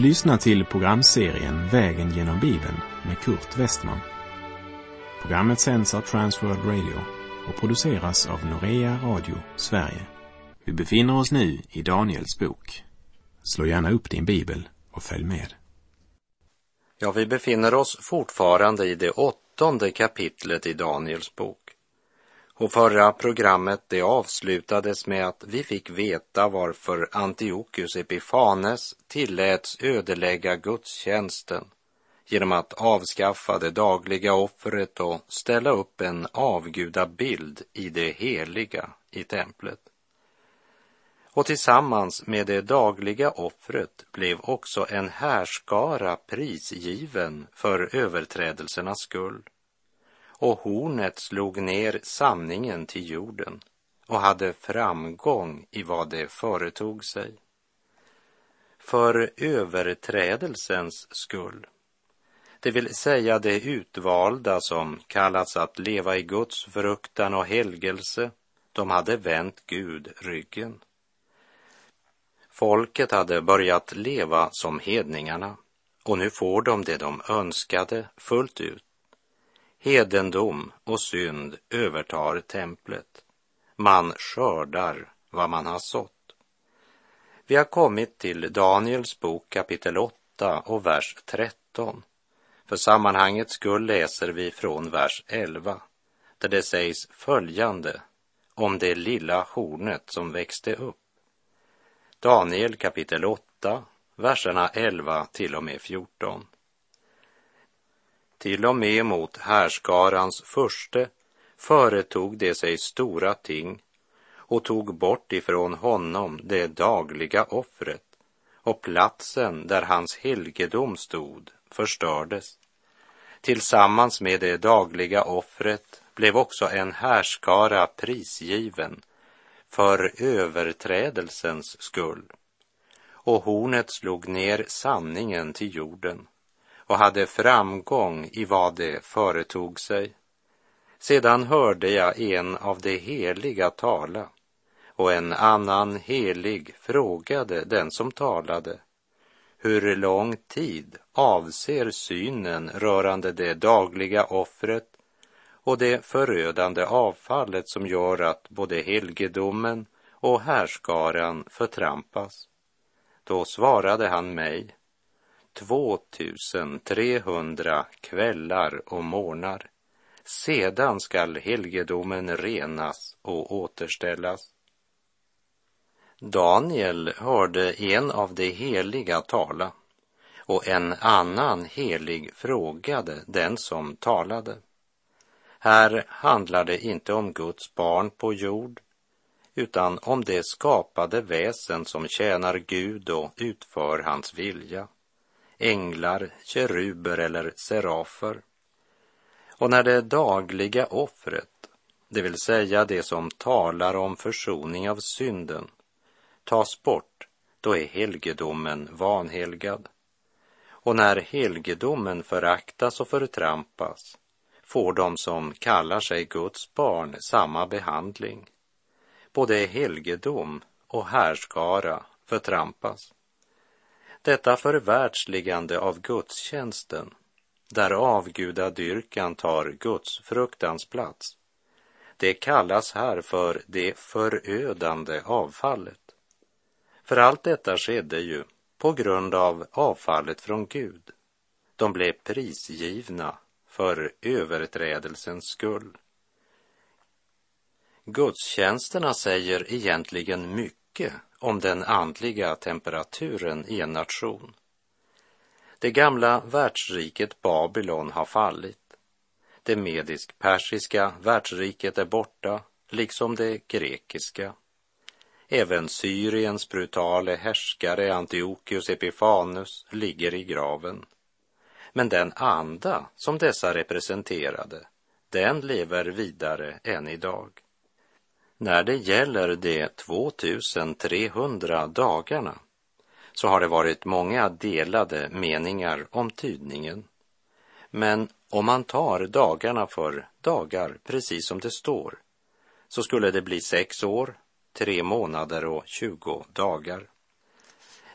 Du lyssnar till programserien Vägen genom Bibeln med Kurt Westman. Programmet sänds av Transworld Radio och produceras av Norea Radio Sverige. Vi befinner oss nu i Daniels bok. Slå gärna upp din bibel och följ med. Ja, vi befinner oss fortfarande i det åttonde kapitlet i Daniels bok. Och förra programmet det avslutades med att vi fick veta varför Antiochus Epifanes tilläts ödelägga gudstjänsten genom att avskaffa det dagliga offret och ställa upp en avgudabild i det heliga i templet. Och tillsammans med det dagliga offret blev också en härskara prisgiven för överträdelsernas skull och hornet slog ner sanningen till jorden och hade framgång i vad det företog sig. För överträdelsens skull, det vill säga det utvalda som kallats att leva i Guds fruktan och helgelse, de hade vänt Gud ryggen. Folket hade börjat leva som hedningarna och nu får de det de önskade fullt ut Hedendom och synd övertar templet. Man skördar vad man har sått. Vi har kommit till Daniels bok kapitel 8 och vers 13. För sammanhangets skull läser vi från vers 11 där det sägs följande om det lilla hornet som växte upp. Daniel kapitel 8, verserna 11 till och med 14 till och med mot härskarans förste företog det sig stora ting och tog bort ifrån honom det dagliga offret och platsen där hans helgedom stod förstördes. Tillsammans med det dagliga offret blev också en härskara prisgiven för överträdelsens skull. Och hornet slog ner sanningen till jorden och hade framgång i vad det företog sig. Sedan hörde jag en av de heliga tala och en annan helig frågade den som talade hur lång tid avser synen rörande det dagliga offret och det förödande avfallet som gör att både helgedomen och härskaran förtrampas? Då svarade han mig 2300 kvällar och morgnar. Sedan skall helgedomen renas och återställas. Daniel hörde en av de heliga tala och en annan helig frågade den som talade. Här handlar det inte om Guds barn på jord utan om det skapade väsen som tjänar Gud och utför hans vilja änglar, keruber eller serafer. Och när det dagliga offret, det vill säga det som talar om försoning av synden, tas bort, då är helgedomen vanhelgad. Och när helgedomen föraktas och förtrampas får de som kallar sig Guds barn samma behandling. Både helgedom och härskara förtrampas. Detta förvärldsligande av gudstjänsten, där avgudadyrkan tar Guds fruktans plats, det kallas här för det förödande avfallet. För allt detta skedde ju på grund av avfallet från Gud. De blev prisgivna för överträdelsens skull. Gudstjänsterna säger egentligen mycket om den andliga temperaturen i en nation. Det gamla världsriket Babylon har fallit. Det medisk-persiska världsriket är borta, liksom det grekiska. Även Syriens brutale härskare Antiochus Epifanus ligger i graven. Men den anda som dessa representerade, den lever vidare än idag. När det gäller de 2300 dagarna så har det varit många delade meningar om tydningen. Men om man tar dagarna för dagar, precis som det står, så skulle det bli sex år, tre månader och tjugo dagar.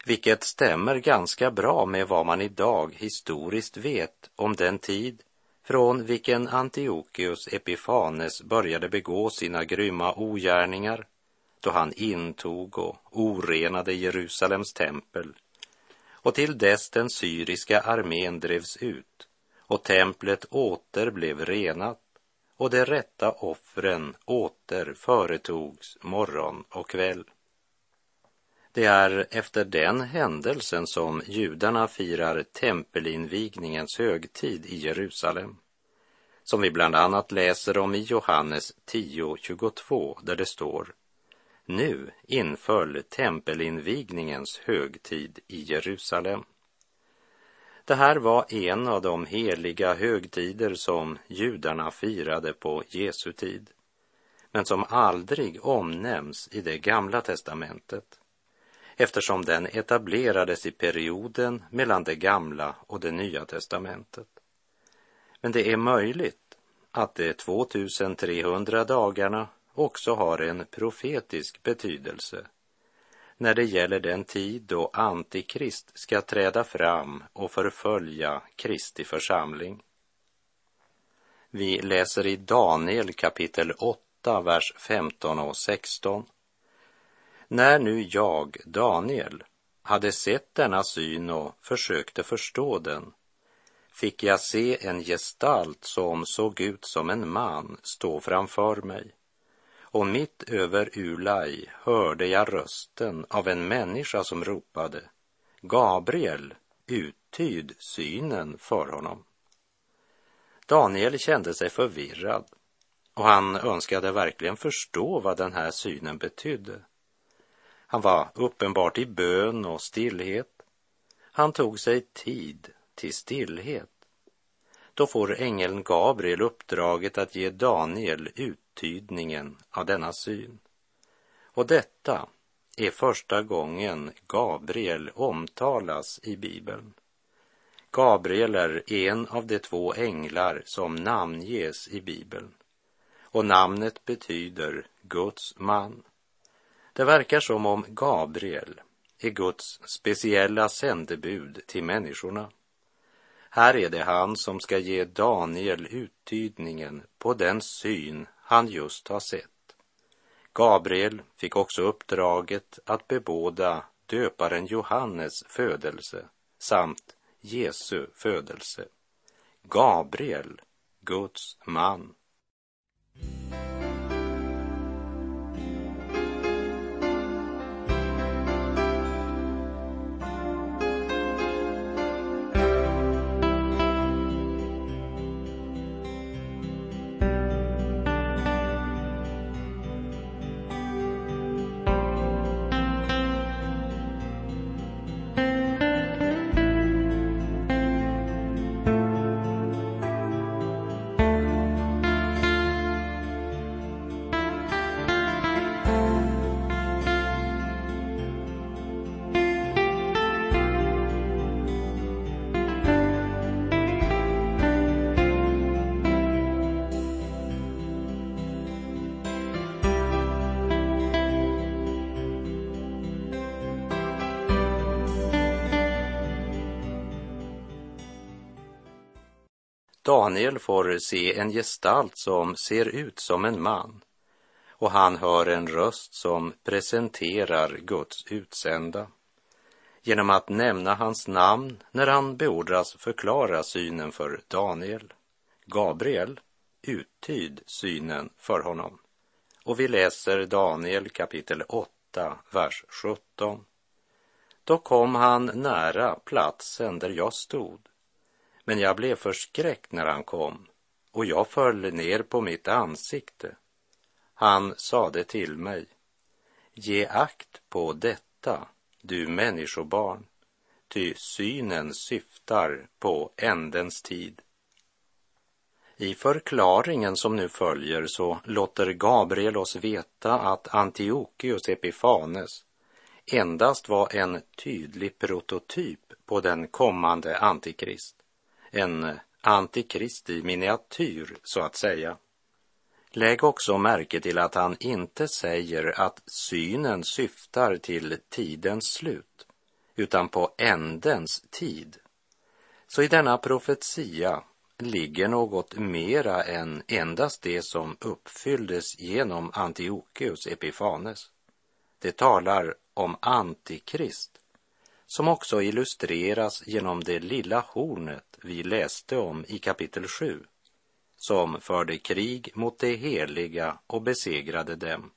vilket stämmer ganska bra med vad man idag historiskt vet om den tid från vilken Antiochus Epifanes började begå sina grymma ogärningar då han intog och orenade Jerusalems tempel och till dess den syriska armén drevs ut och templet åter blev renat och de rätta offren åter företogs morgon och kväll. Det är efter den händelsen som judarna firar tempelinvigningens högtid i Jerusalem, som vi bland annat läser om i Johannes 10.22 där det står Nu inföll tempelinvigningens högtid i Jerusalem. Det här var en av de heliga högtider som judarna firade på Jesu tid, men som aldrig omnämns i det gamla testamentet eftersom den etablerades i perioden mellan det gamla och det nya testamentet. Men det är möjligt att de 2300 dagarna också har en profetisk betydelse när det gäller den tid då Antikrist ska träda fram och förfölja Kristi församling. Vi läser i Daniel kapitel 8, vers 15 och 16. När nu jag, Daniel, hade sett denna syn och försökte förstå den fick jag se en gestalt som såg ut som en man stå framför mig. Och mitt över Ulai hörde jag rösten av en människa som ropade Gabriel, uttyd synen för honom. Daniel kände sig förvirrad och han önskade verkligen förstå vad den här synen betydde. Han var uppenbart i bön och stillhet. Han tog sig tid till stillhet. Då får ängeln Gabriel uppdraget att ge Daniel uttydningen av denna syn. Och detta är första gången Gabriel omtalas i Bibeln. Gabriel är en av de två änglar som namnges i Bibeln och namnet betyder Guds man. Det verkar som om Gabriel är Guds speciella sändebud till människorna. Här är det han som ska ge Daniel uttydningen på den syn han just har sett. Gabriel fick också uppdraget att bebåda döparen Johannes födelse samt Jesu födelse. Gabriel, Guds man. Daniel får se en gestalt som ser ut som en man och han hör en röst som presenterar Guds utsända genom att nämna hans namn när han beordras förklara synen för Daniel. Gabriel uttyd synen för honom. Och vi läser Daniel kapitel 8, vers 17. Då kom han nära platsen där jag stod men jag blev förskräckt när han kom och jag föll ner på mitt ansikte. Han sade till mig, ge akt på detta, du människobarn, ty synen syftar på ändens tid. I förklaringen som nu följer så låter Gabriel oss veta att Antiochus Epifanes endast var en tydlig prototyp på den kommande antikrist en antikrist i miniatyr, så att säga. Lägg också märke till att han inte säger att synen syftar till tidens slut, utan på ändens tid. Så i denna profetia ligger något mera än endast det som uppfylldes genom Antiochus Epifanes. Det talar om Antikrist, som också illustreras genom det lilla hornet vi läste om i kapitel 7, som förde krig mot det heliga och besegrade dem,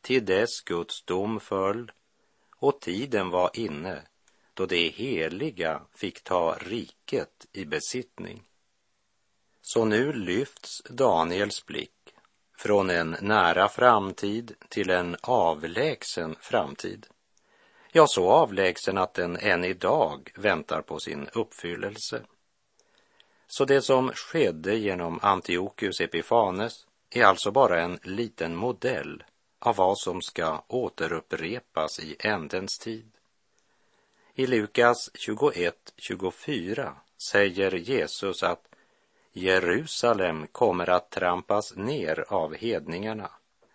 till dess Guds dom föll och tiden var inne då det heliga fick ta riket i besittning. Så nu lyfts Daniels blick från en nära framtid till en avlägsen framtid. Ja, så avlägsen att den än idag väntar på sin uppfyllelse. Så det som skedde genom Antiochus Epifanes är alltså bara en liten modell av vad som ska återupprepas i ändens tid. I Lukas 21.24 säger Jesus att Jerusalem kommer att trampas ner av hedningarna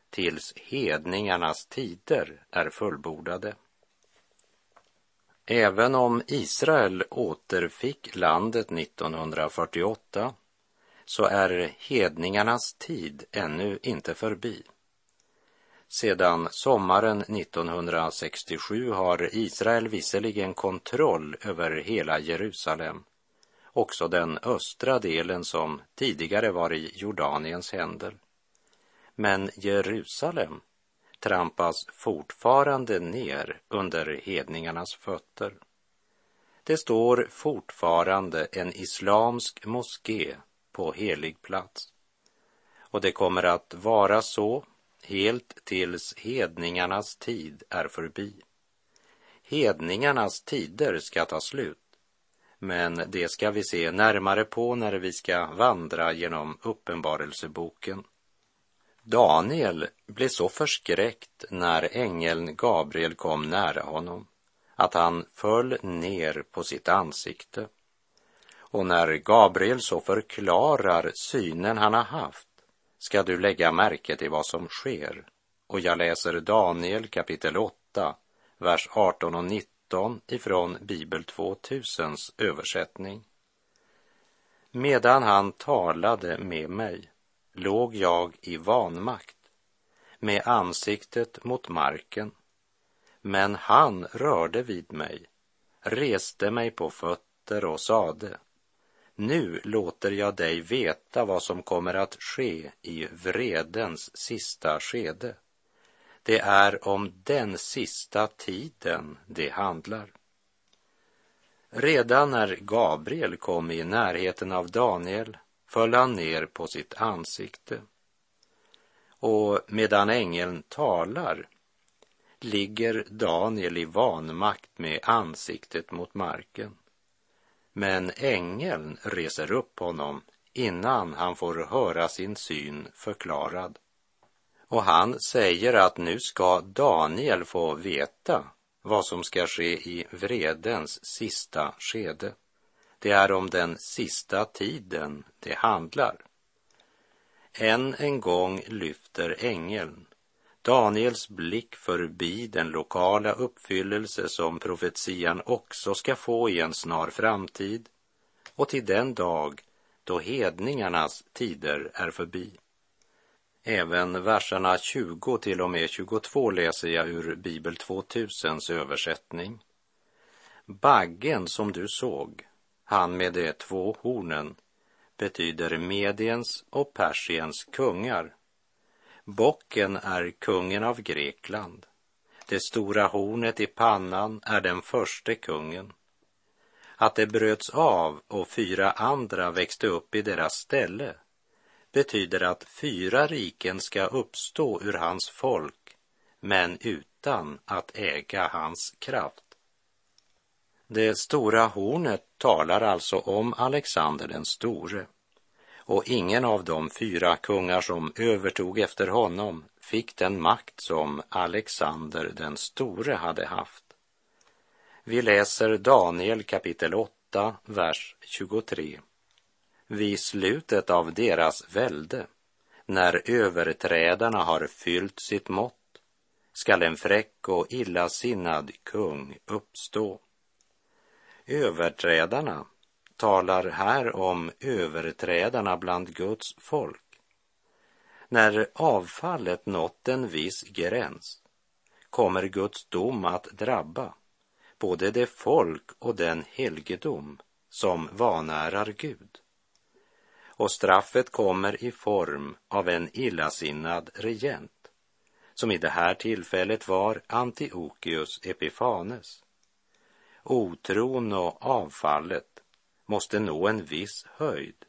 tills hedningarnas tider är fullbordade. Även om Israel återfick landet 1948 så är hedningarnas tid ännu inte förbi. Sedan sommaren 1967 har Israel visserligen kontroll över hela Jerusalem, också den östra delen som tidigare var i Jordaniens händer. Men Jerusalem trampas fortfarande ner under hedningarnas fötter. Det står fortfarande en islamsk moské på helig plats. Och det kommer att vara så helt tills hedningarnas tid är förbi. Hedningarnas tider ska ta slut, men det ska vi se närmare på när vi ska vandra genom Uppenbarelseboken. Daniel blev så förskräckt när ängeln Gabriel kom nära honom att han föll ner på sitt ansikte. Och när Gabriel så förklarar synen han har haft ska du lägga märke till vad som sker. Och jag läser Daniel kapitel 8, vers 18 och 19 ifrån Bibel 2000s översättning. Medan han talade med mig låg jag i vanmakt med ansiktet mot marken. Men han rörde vid mig, reste mig på fötter och sade nu låter jag dig veta vad som kommer att ske i vredens sista skede. Det är om den sista tiden det handlar. Redan när Gabriel kom i närheten av Daniel föll han ner på sitt ansikte. Och medan ängeln talar ligger Daniel i vanmakt med ansiktet mot marken. Men ängeln reser upp honom innan han får höra sin syn förklarad. Och han säger att nu ska Daniel få veta vad som ska ske i vredens sista skede. Det är om den sista tiden det handlar. Än en gång lyfter ängeln Daniels blick förbi den lokala uppfyllelse som profetian också ska få i en snar framtid och till den dag då hedningarnas tider är förbi. Även verserna 20 till och med 22 läser jag ur Bibel 2000s översättning. Baggen som du såg, han med de två hornen, betyder Mediens och Persiens kungar Bocken är kungen av Grekland. Det stora hornet i pannan är den förste kungen. Att det bröts av och fyra andra växte upp i deras ställe betyder att fyra riken ska uppstå ur hans folk, men utan att äga hans kraft. Det stora hornet talar alltså om Alexander den store och ingen av de fyra kungar som övertog efter honom fick den makt som Alexander den store hade haft. Vi läser Daniel kapitel 8, vers 23. Vid slutet av deras välde, när överträdarna har fyllt sitt mått, skall en fräck och illasinnad kung uppstå. Överträdarna talar här om överträdarna bland Guds folk. När avfallet nått en viss gräns kommer Guds dom att drabba både det folk och den helgedom som vanärar Gud. Och straffet kommer i form av en illasinnad regent, som i det här tillfället var Antiochus Epifanes. Otron och avfallet måste nå en viss höjd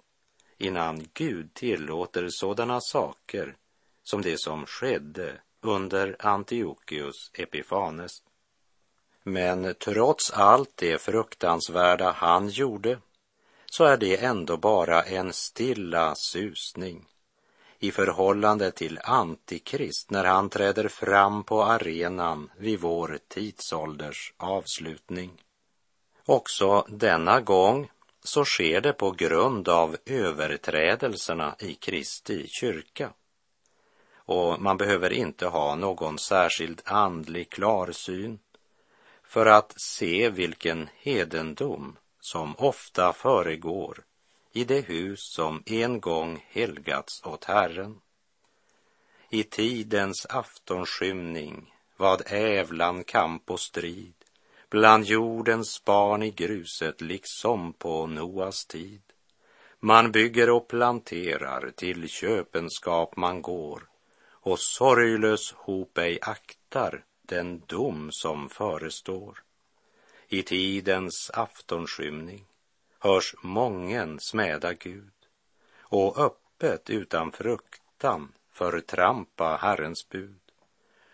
innan Gud tillåter sådana saker som det som skedde under Antiochus Epifanes. Men trots allt det fruktansvärda han gjorde så är det ändå bara en stilla susning i förhållande till Antikrist när han träder fram på arenan vid vår tidsålders avslutning. Också denna gång så sker det på grund av överträdelserna i Kristi kyrka. Och man behöver inte ha någon särskild andlig klarsyn för att se vilken hedendom som ofta föregår i det hus som en gång helgats åt Herren. I tidens aftonskymning vad ävlan kamp och strid bland jordens barn i gruset liksom på Noas tid. Man bygger och planterar, till köpenskap man går och sorglös hop ej aktar den dom som förestår. I tidens aftonskymning hörs mången smäda Gud och öppet utan fruktan förtrampa Herrens bud.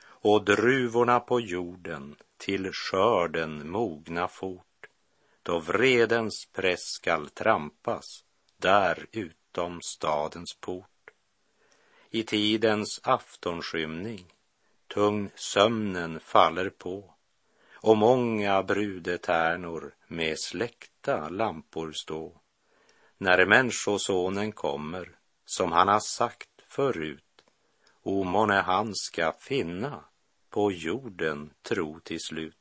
Och druvorna på jorden till skörden mogna fort, då vredens press skall trampas där utom stadens port. I tidens aftonskymning tung sömnen faller på och många brudetärnor med släkt vita lampor stå. När Människosonen kommer, som han har sagt förut, o månne han ska finna på jorden tro till slut.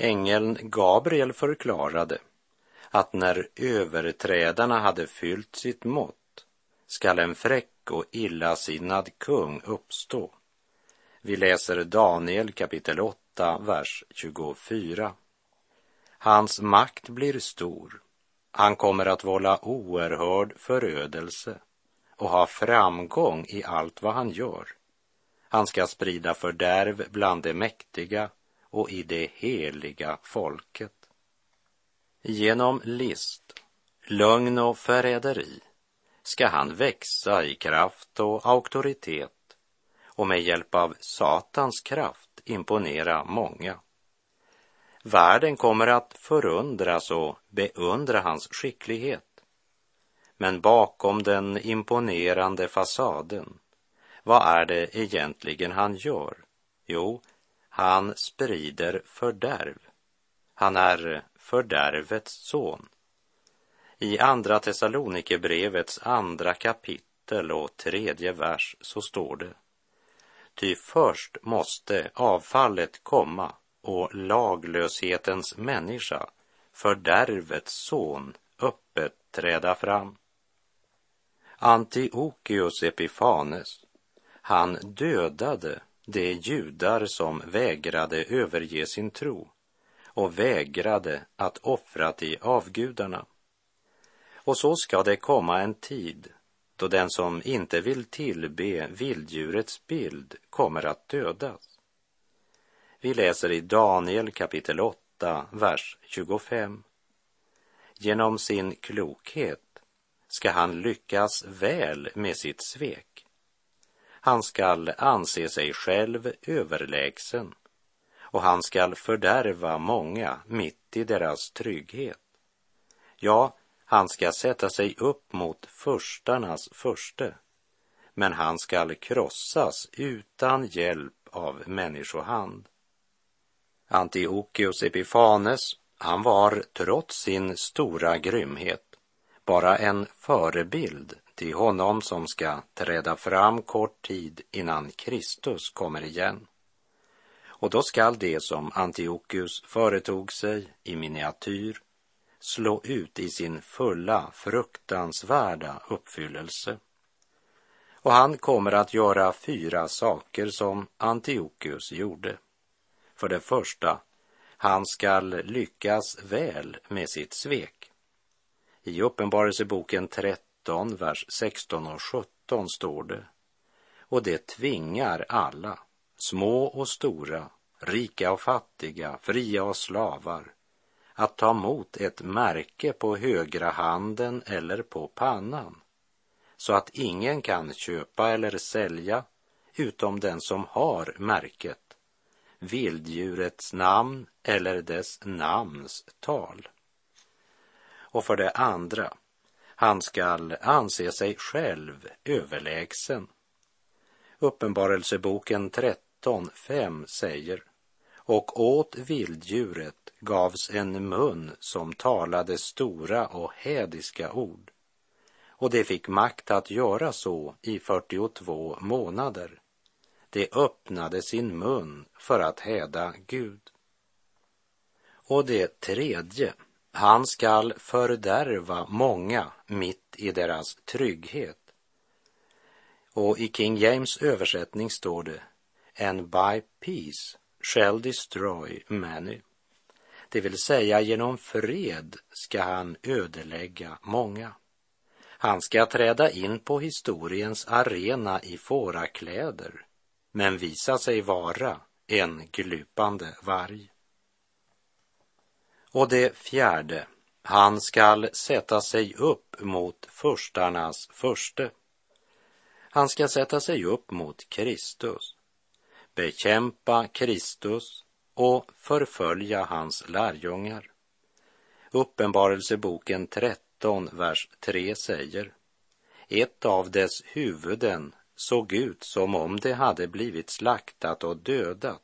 Ängeln Gabriel förklarade att när överträdarna hade fyllt sitt mått skall en fräck och illasinnad kung uppstå. Vi läser Daniel kapitel 8, vers 24. Hans makt blir stor. Han kommer att vålla oerhörd förödelse och ha framgång i allt vad han gör. Han ska sprida fördärv bland de mäktiga och i det heliga folket. Genom list, lögn och förräderi ska han växa i kraft och auktoritet och med hjälp av Satans kraft imponera många. Världen kommer att förundras och beundra hans skicklighet. Men bakom den imponerande fasaden, vad är det egentligen han gör? Jo, han sprider fördärv. Han är fördärvets son. I Andra Thessalonikerbrevets andra kapitel och tredje vers så står det. Ty först måste avfallet komma och laglöshetens människa, fördärvets son, öppet träda fram. Antiochus Epifanes, han dödade de judar som vägrade överge sin tro och vägrade att offra till avgudarna. Och så ska det komma en tid då den som inte vill tillbe vilddjurets bild kommer att dödas. Vi läser i Daniel kapitel 8, vers 25. Genom sin klokhet ska han lyckas väl med sitt svek. Han skall anse sig själv överlägsen och han skall fördärva många mitt i deras trygghet. Ja, han ska sätta sig upp mot förstarnas förste, men han skall krossas utan hjälp av människohand. Antiochus Epifanes, han var trots sin stora grymhet bara en förebild till honom som ska träda fram kort tid innan Kristus kommer igen. Och då skall det som Antiochus företog sig i miniatyr slå ut i sin fulla fruktansvärda uppfyllelse. Och han kommer att göra fyra saker som Antiochus gjorde. För det första, han skall lyckas väl med sitt svek. I Uppenbarelseboken 13, vers 16 och 17 står det. Och det tvingar alla, små och stora, rika och fattiga, fria och slavar, att ta emot ett märke på högra handen eller på pannan, så att ingen kan köpa eller sälja utom den som har märket, vilddjurets namn eller dess namns tal. Och för det andra, han skall anse sig själv överlägsen. Uppenbarelseboken 13.5 säger och åt vilddjuret gavs en mun som talade stora och hädiska ord. Och det fick makt att göra så i 42 månader. Det öppnade sin mun för att häda Gud. Och det tredje, han skall fördärva många mitt i deras trygghet. Och i King James översättning står det, and by peace shall destroy many. Det vill säga genom fred ska han ödelägga många. Han ska träda in på historiens arena i fårakläder men visa sig vara en glupande varg. Och det fjärde, han skall sätta sig upp mot förstarnas förste. Han ska sätta sig upp mot Kristus bekämpa Kristus och förfölja hans lärjungar. Uppenbarelseboken 13, vers 3 säger Ett av dess huvuden såg ut som om det hade blivit slaktat och dödat,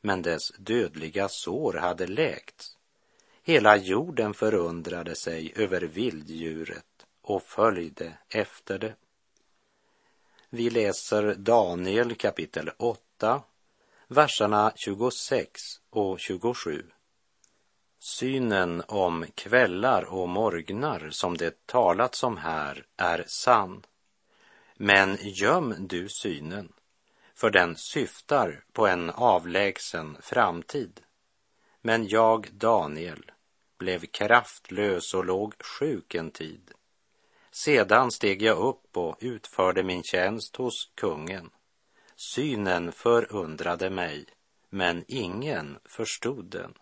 men dess dödliga sår hade läkts. Hela jorden förundrade sig över vilddjuret och följde efter det. Vi läser Daniel kapitel 8 verserna 26 och 27. Synen om kvällar och morgnar som det talats om här är sann. Men göm du synen, för den syftar på en avlägsen framtid. Men jag, Daniel, blev kraftlös och låg sjuk en tid. Sedan steg jag upp och utförde min tjänst hos kungen Synen förundrade mig, men ingen förstod den.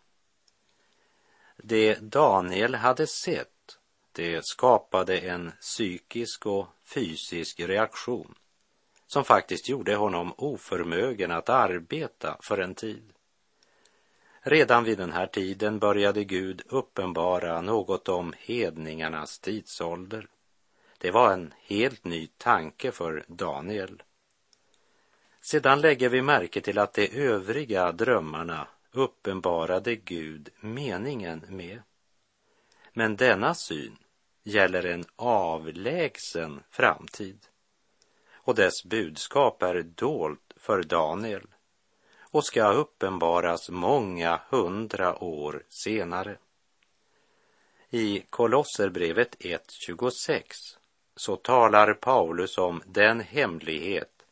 Det Daniel hade sett, det skapade en psykisk och fysisk reaktion som faktiskt gjorde honom oförmögen att arbeta för en tid. Redan vid den här tiden började Gud uppenbara något om hedningarnas tidsålder. Det var en helt ny tanke för Daniel. Sedan lägger vi märke till att de övriga drömmarna uppenbarade Gud meningen med. Men denna syn gäller en avlägsen framtid och dess budskap är dolt för Daniel och ska uppenbaras många hundra år senare. I Kolosserbrevet 1.26 så talar Paulus om den hemlighet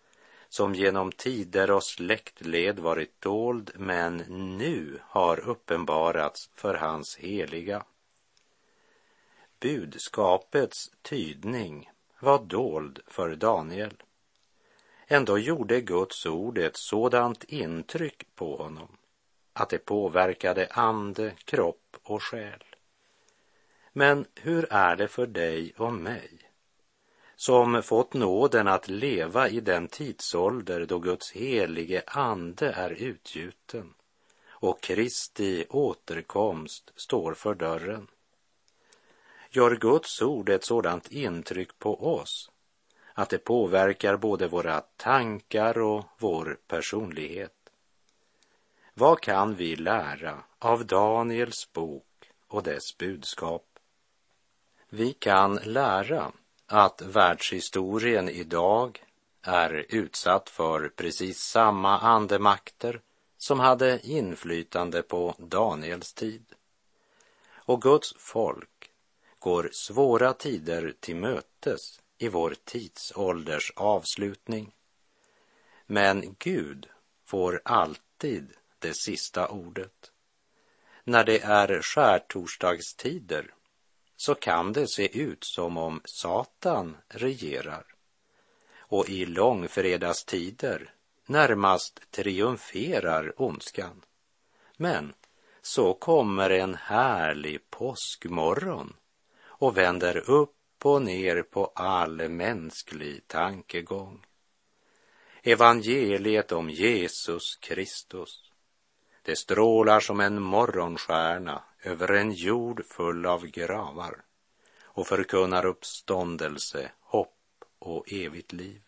som genom tider och släktled varit dold men nu har uppenbarats för hans heliga. Budskapets tydning var dold för Daniel. Ändå gjorde Guds ord ett sådant intryck på honom att det påverkade ande, kropp och själ. Men hur är det för dig och mig som fått nåden att leva i den tidsålder då Guds helige ande är utgjuten och Kristi återkomst står för dörren? Gör Guds ord ett sådant intryck på oss att det påverkar både våra tankar och vår personlighet? Vad kan vi lära av Daniels bok och dess budskap? Vi kan lära att världshistorien idag är utsatt för precis samma andemakter som hade inflytande på Daniels tid. Och Guds folk går svåra tider till mötes i vår tidsålders avslutning. Men Gud får alltid det sista ordet. När det är skärtorsdagstider så kan det se ut som om Satan regerar och i långfredagstider närmast triumferar ondskan. Men så kommer en härlig påskmorgon och vänder upp upp och ner på all mänsklig tankegång. Evangeliet om Jesus Kristus, det strålar som en morgonstjärna över en jord full av gravar och förkunnar uppståndelse, hopp och evigt liv.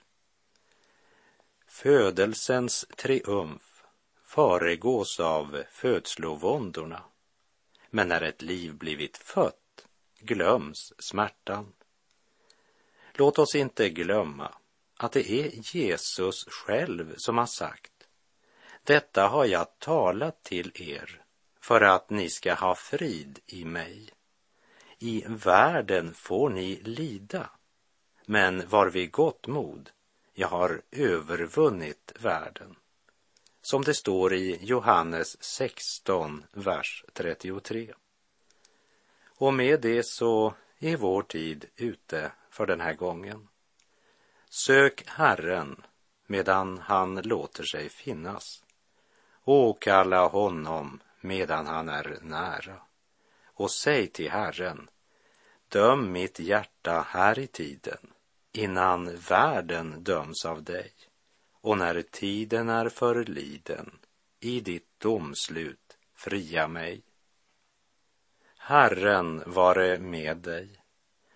Födelsens triumf föregås av födslovåndorna. Men när ett liv blivit fött glöms smärtan. Låt oss inte glömma att det är Jesus själv som har sagt detta har jag talat till er för att ni ska ha frid i mig. I världen får ni lida, men var vid gott mod, jag har övervunnit världen. Som det står i Johannes 16, vers 33. Och med det så är vår tid ute för den här gången. Sök Herren medan han låter sig finnas. Åkalla honom medan han är nära och säg till Herren, döm mitt hjärta här i tiden innan världen döms av dig och när tiden är förliden i ditt domslut fria mig. Herren vare med dig,